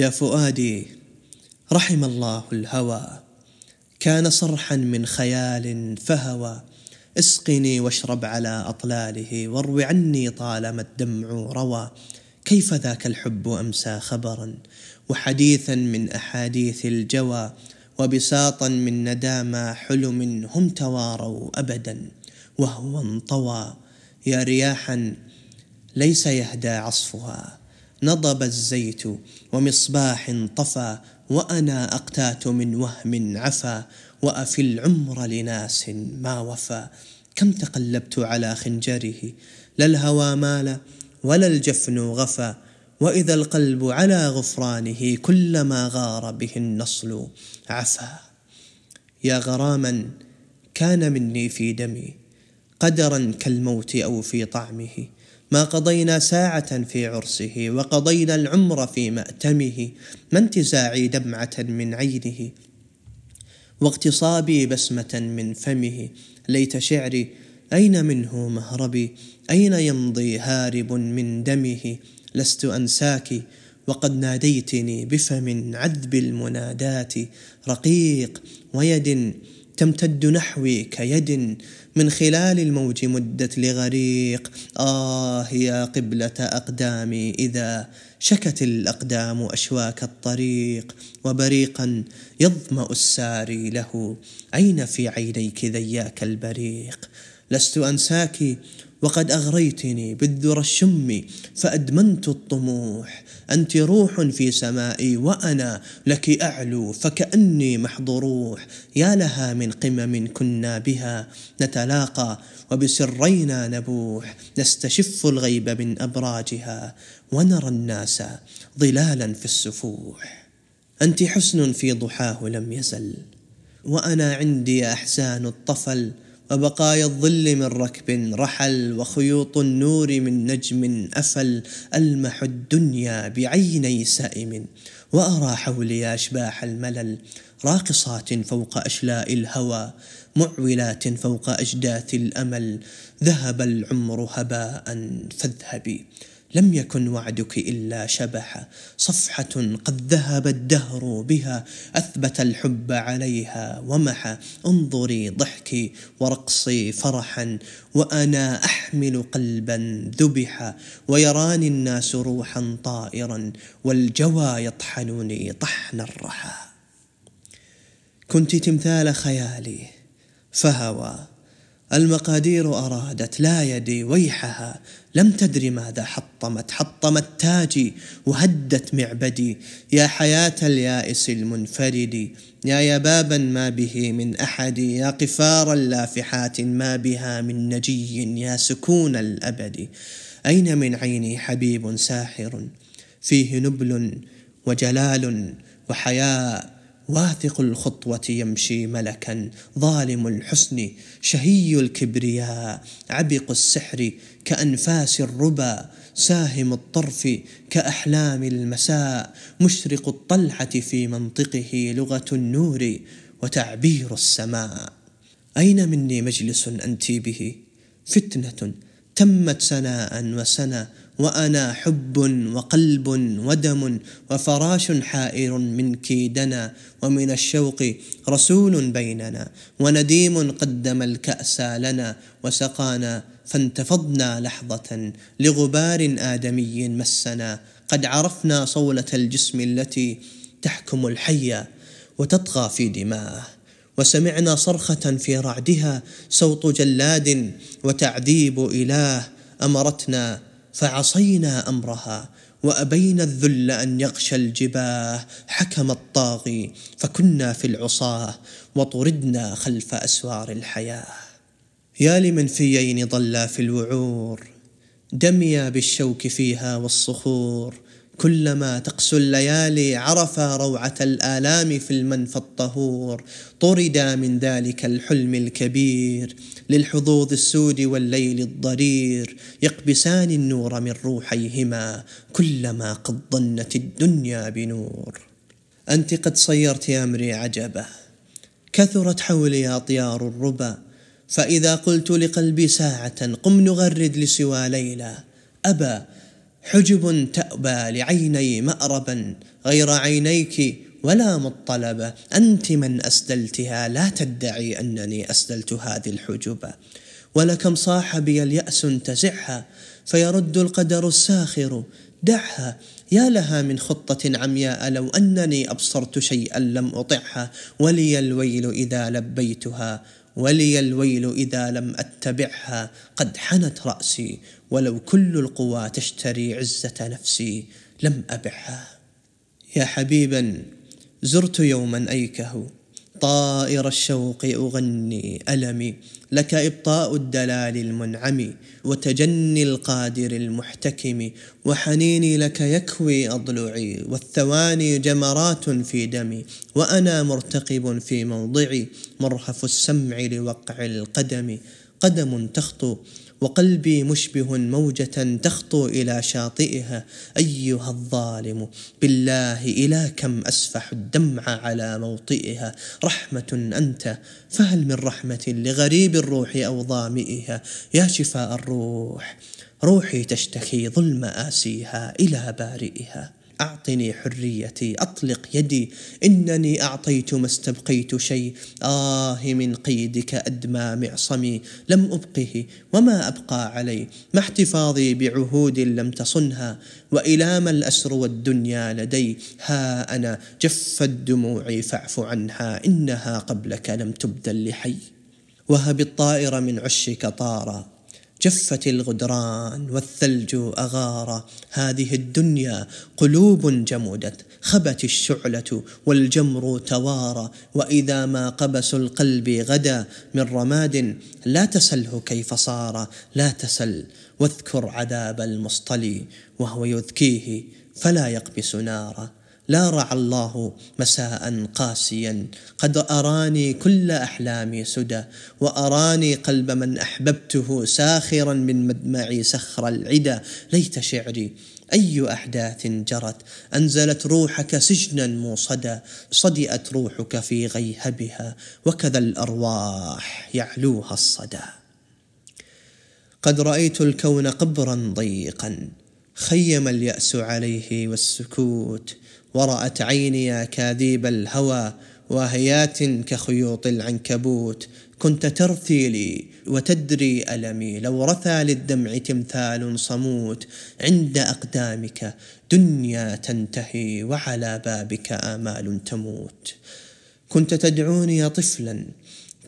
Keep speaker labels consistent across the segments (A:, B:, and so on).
A: يا فؤادي رحم الله الهوى. كان صرحا من خيال فهوى. اسقني واشرب على أطلاله وارو عني طالما الدمع روى. كيف ذاك الحب أمسى خبرا؟ وحديثا من أحاديث الجوى. وبساطا من ندامى حلم هم تواروا أبدا. وهو انطوى. يا رياحا ليس يهدى عصفها. نضب الزيت ومصباح طفى وأنا أقتات من وهم عفا وأفي العمر لناس ما وفى. كم تقلبت على خنجره لا الهوى مال ولا الجفن غفى. وإذا القلب على غفرانه كلما غار به النصل عفا. يا غراما كان مني في دمي قدرا كالموت أو في طعمه. ما قضينا ساعة في عرسه وقضينا العمر في مأتمه ما انتزاعي دمعة من عينه واغتصابي بسمة من فمه. ليت شعري أين منه مهربي؟ أين يمضي هارب من دمه؟ لست أنساك وقد ناديتني بفم عذب المنادات. رقيق ويد تمتد نحوي كيد من خلال الموج مدت لغريق. آه يا قبلة أقدامي. إذا شكت الأقدام أشواك الطريق وبريقا يظمأ الساري له. أين في عينيك ذياك البريق. لست أنساك وقد أغريتني بالذرى الشم فأدمنت الطموح. أنت روح في سمائي وأنا لك أعلو فكأني محض روح يا لها من قمم كنا بها نتلاقى وبسرينا نبوح. نستشف الغيب من أبراجها ونرى الناس ظلالا في السفوح. أنت حسن في ضحاه لم يزل وأنا عندي أحزان الطفل. وبقايا الظل من ركب رحل وخيوط النور من نجم أفل ألمح الدنيا بعيني سائم وأرى حولي أشباح الملل راقصات فوق أشلاء الهوى معولات فوق أجداث الأمل ذهب العمر هباء فاذهبي لم يكن وعدك إلا شبح. صفحة قد ذهب الدهر بها أثبت الحب عليها ومحى انظري ضحكي ورقصي فرحا وأنا أحمل قلبا ذبح. ويراني الناس روحا طائرا والجوى يطحنني طحن الرحى. كنت تمثال خيالي فهوى المقادير أرادت لا يدي ويحها. لم تدر ماذا حطمت. حطمت تاجي وهدت معبدي. يا حياة اليائس المنفرد. يا يبابا ما به من أحد. يا قفار لافحات ما بها من نجي. يا سكون الأبد. أين من عيني حبيب ساحر؟ فيه نبل وجلال وحياء واثق الخطوة يمشي ملكا ظالم الحسن شهي الكبرياء عبق السحر كأنفاس الربا ساهم الطرف كأحلام المساء مشرق الطلحة في منطقه لغة النور وتعبير السماء. أين مني مجلس أنت به؟ فتنة تمت سناء وسنة وأنا حب وقلب ودم وفراش حائر منك دنا ومن الشوق رسول بيننا ونديم قدم الكأس لنا وسقانا فانتفضنا لحظة لغبار آدمي مسنا قد عرفنا صولة الجسم التي تحكم الحي وتطغى في دماءه وسمعنا صرخة في رعدها صوت جلاد وتعذيب إله أمرتنا فعصينا أمرها وأبينا الذل أن يغشى الجباه حكم الطاغي فكنا في العصاة وطردنا خلف أسوار الحياة. يا لمن فيين ضلا في الوعور دميا بالشوك فيها والصخور كلما تقسو الليالي عرفا روعة الآلام في المنفى الطهور طردا من ذلك الحلم الكبير للحظوظ السود والليل الضرير يقبسان النور من روحيهما كلما قد ضنت الدنيا بنور. أنت قد صيرت أمري عجبة كثرت حولي أطيار الربا فإذا قلت لقلبي ساعة قم نغرد لسوى ليلى أي حجب تأبى لعيني مأربا غير عينيك ولا مطلبا أنت من أسدلتها لا تدعي أنني أسدلت هذه الحجب. ولكم صاح بي اليأس انتزعها فيرد القدر الساخر. دعها يا لها من خطة عمياء لو أنني أبصرت شيئا لم أطعها ولي الويل إذا لبيتها. ولي الويل إذا لم أتبعها قد حنت رأسي ولو كل القوى تشتري عزة نفسي لم أبعها. يا حبيبا زرت يوما أيكه. طائر الشوق أغني ألمي لك إبطاء الدلال المنعم وتجني القادر المحتكم وحنيني لك يكوي أضلعي والثواني جمرات في دمي وأنا مرتقب في موضعي مرهف السمع لوقع القدم قدم تخطو وقلبي مشبه موجة تخطو إلى شاطئها أيها الظالم. بالله إلى كم أسفح الدمع على موطئها؟ رحمة أنت فهل من رحمة لغريب الروح أو ظامئها؟ يا شفاء الروح روحي تشتكي ظلم آسيها إلى بارئها. أعطني حريتي أطلق يدي. إنني أعطيت ما استبقيت شيء. آه من قيدك أدمى معصمي. لم أبقه وما أبقى علي ما احتفاظي بعهود لم تصنها. وإلى ما الأسر والدنيا لدي. ها أنا جفت دموعي فاعف عنها. إنها قبلك لم تبدل لحي. وهب الطائر من عشك طارا. جفت الغدران والثلج أغار. هذه الدنيا قلوب جمدت خبت الشعلة والجمر توارى وإذا ما قبس القلب غدا من رماد لا تسله كيف صار. لا تسل واذكر عذاب المصطلي وهو يذكيه فلا يقبس نارا. لا رعى الله مساء قاسيا. قد أراني كل أحلامي سدى وأراني قلب من أحببته ساخرا من مدمعي سخر العدا. ليت شعري أي أحداث جرت؟ أنزلت روحك سجنا موصدا صدئت روحك في غيهبها وكذا الأرواح يعلوها الصدى. قد رأيت الكون قبرا ضيقا خيم اليأس عليه والسكوت ورأت عيني أكاذيب الهوى واهيات كخيوط العنكبوت. كنت ترثي لي وتدري ألمي لو رثى للدمع تمثال صموت. عند أقدامك دنيا تنتهي وعلى بابك آمال تموت. كنت تدعوني طفلا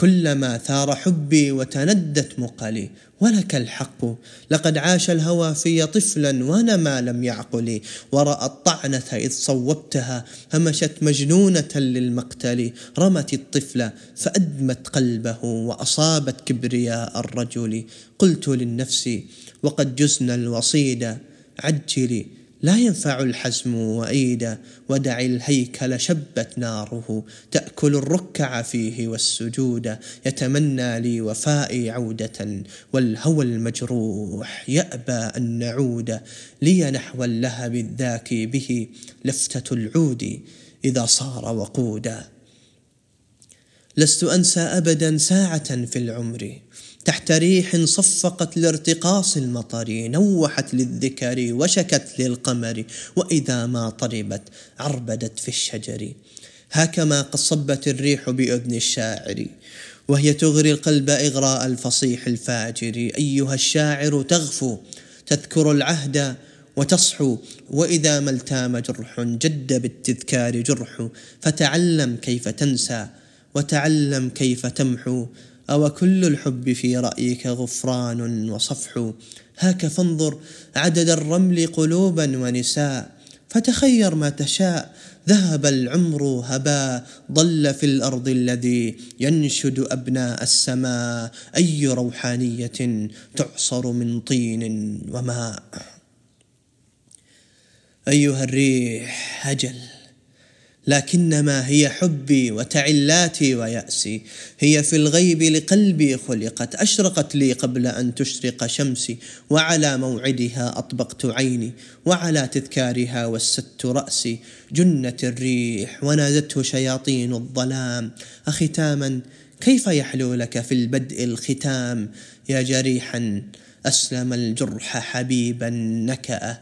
A: كلما ثار حبي وتندت مقلي ولك الحق. لقد عاش الهوى في طفلا وأنا ما لم يعقل. ورأى الطعنة إذ صوبتها همشت مجنونة للمقتل. رمت الطفل فأدمت قلبه وأصابت كبرياء الرجل. قلت للنفس وقد جزنا الوصيد عجلي. لا ينفع الحزم وأيدا ودع الهيكل شبت ناره. تأكل الركع فيه والسجود يتمنى لي وفائي عودة والهوى المجروح يأبى أن نعود. لي نحو اللهب الذاكي به لفتة العود إذا صار وقودا لست أنسى أبدا ساعة في العمر. تحت ريح صفقت لارتقاص المطر نوحت للذكر وشكت للقمر وإذا ما طربت عربدت في الشجر. هكما قد صبت الريح بأذن الشاعر وهي تغري القلب إغراء الفصيح الفاجر. أيها الشاعر تغفو تذكر العهد وتصحو وإذا ما التام جرح جد بالتذكار جرح. فتعلم كيف تنسى وتعلم كيف تمحو. أو كل الحب في رأيك غفران وصفح؟ هاك فانظر عدد الرمل قلوبا ونساء فتخير ما تشاء ذهب العمر هباء ضل في الأرض الذي ينشد أبناء السماء أي روحانية تعصر من طين وماء؟ أيها الريح أجل. لكنما هي حبي وتعلاتي ويأسي. هي في الغيب لقلبي خلقت أشرقت لي قبل أن تشرق شمسي وعلى موعدها أطبقت عيني وعلى تذكارها وسدت رأسي. جنت الريح ونادته شياطين الظلام. أختاما كيف يحلو لك في البدء الختام؟ يا جريحا أسلم الجرح حبيبا نكأ.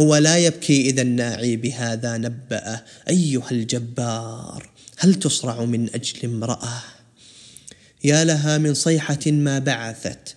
A: هو لا يبكي إذا الناعي بهذا نبأ أيها الجبار هل تصرع من أجل امرأة؟ يا لها من صيحة ما بعثت.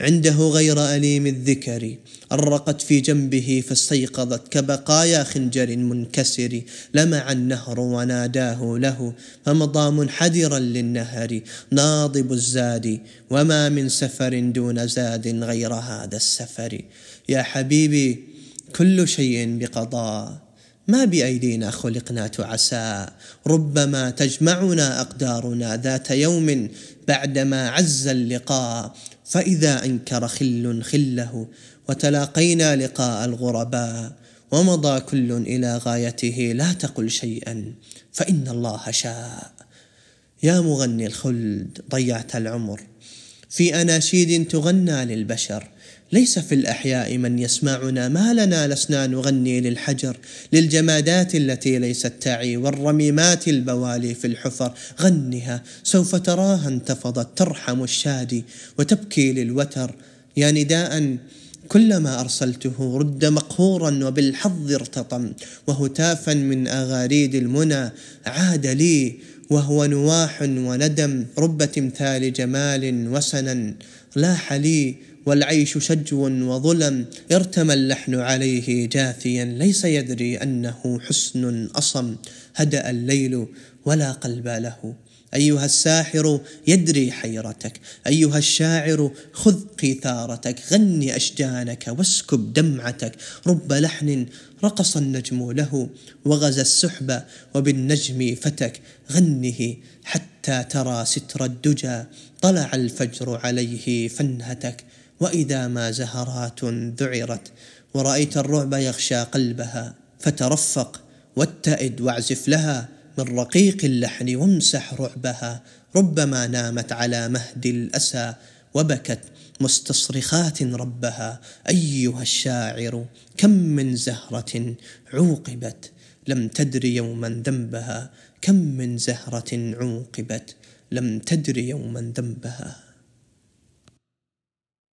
A: عنده غير أليم الذكر. أرقت في جنبه فاستيقظت كبقايا خنجر منكسر. لمع النهر وناداه له فمضى منحدرا للنهر. ناضب الزاد وما من سفر دون زاد غير هذا السفر. يا حبيبي كل شيء بقضاء. ما بأيدينا خلقنا تعسى ربما تجمعنا أقدارنا ذات يوم بعدما عز اللقاء. فإذا أنكر خل خله وتلاقينا لقاء الغرباء. ومضى كل إلى غايته لا تقل شيئا. فإن الله شاء. يا مغني الخلد ضيعت العمر. في أناشيد تغنى للبشر. ليس في الأحياء من يسمعنا ما لنا لسنا نغني للحجر للجمادات التي ليست تعي والرميمات البوالي في الحفر. غنها سوف تراها انتفضت ترحم الشادي وتبكي للوتر. يا نداء كلما أرسلته رد مقهورا وبالحظ ارتطم وهتافا من أغاريد المنى عاد لي وهو نواح وندم رب تمثال جمال وسنا لاح لي. والعيش شجو وظلم ارتمى اللحن عليه جاثيا. ليس يدري أنه حسن أصم هدأ الليل ولا قلب له. أيها الساحر يدري حيرتك. أيها الشاعر خذ قيثارتك. غني أشجانك واسكب دمعتك. رب لحن رقص النجم له وغزى السحب وبالنجم فتك. غنه حتى ترى ستر الدجى. طلع الفجر عليه فانهتك وإذا ما زهرات ذعرت ورأيت الرعب يغشى قلبها فترفق واتئد واعزف لها من رقيق اللحن وامسح رعبها. ربما نامت على مهد الأسى وبكت مستصرخات ربها. أيها الشاعر كم من زهرة عوقبت؟ لم تدر يوما ذنبها. كم من زهرة عوقبت؟ لم تدر يوما ذنبها.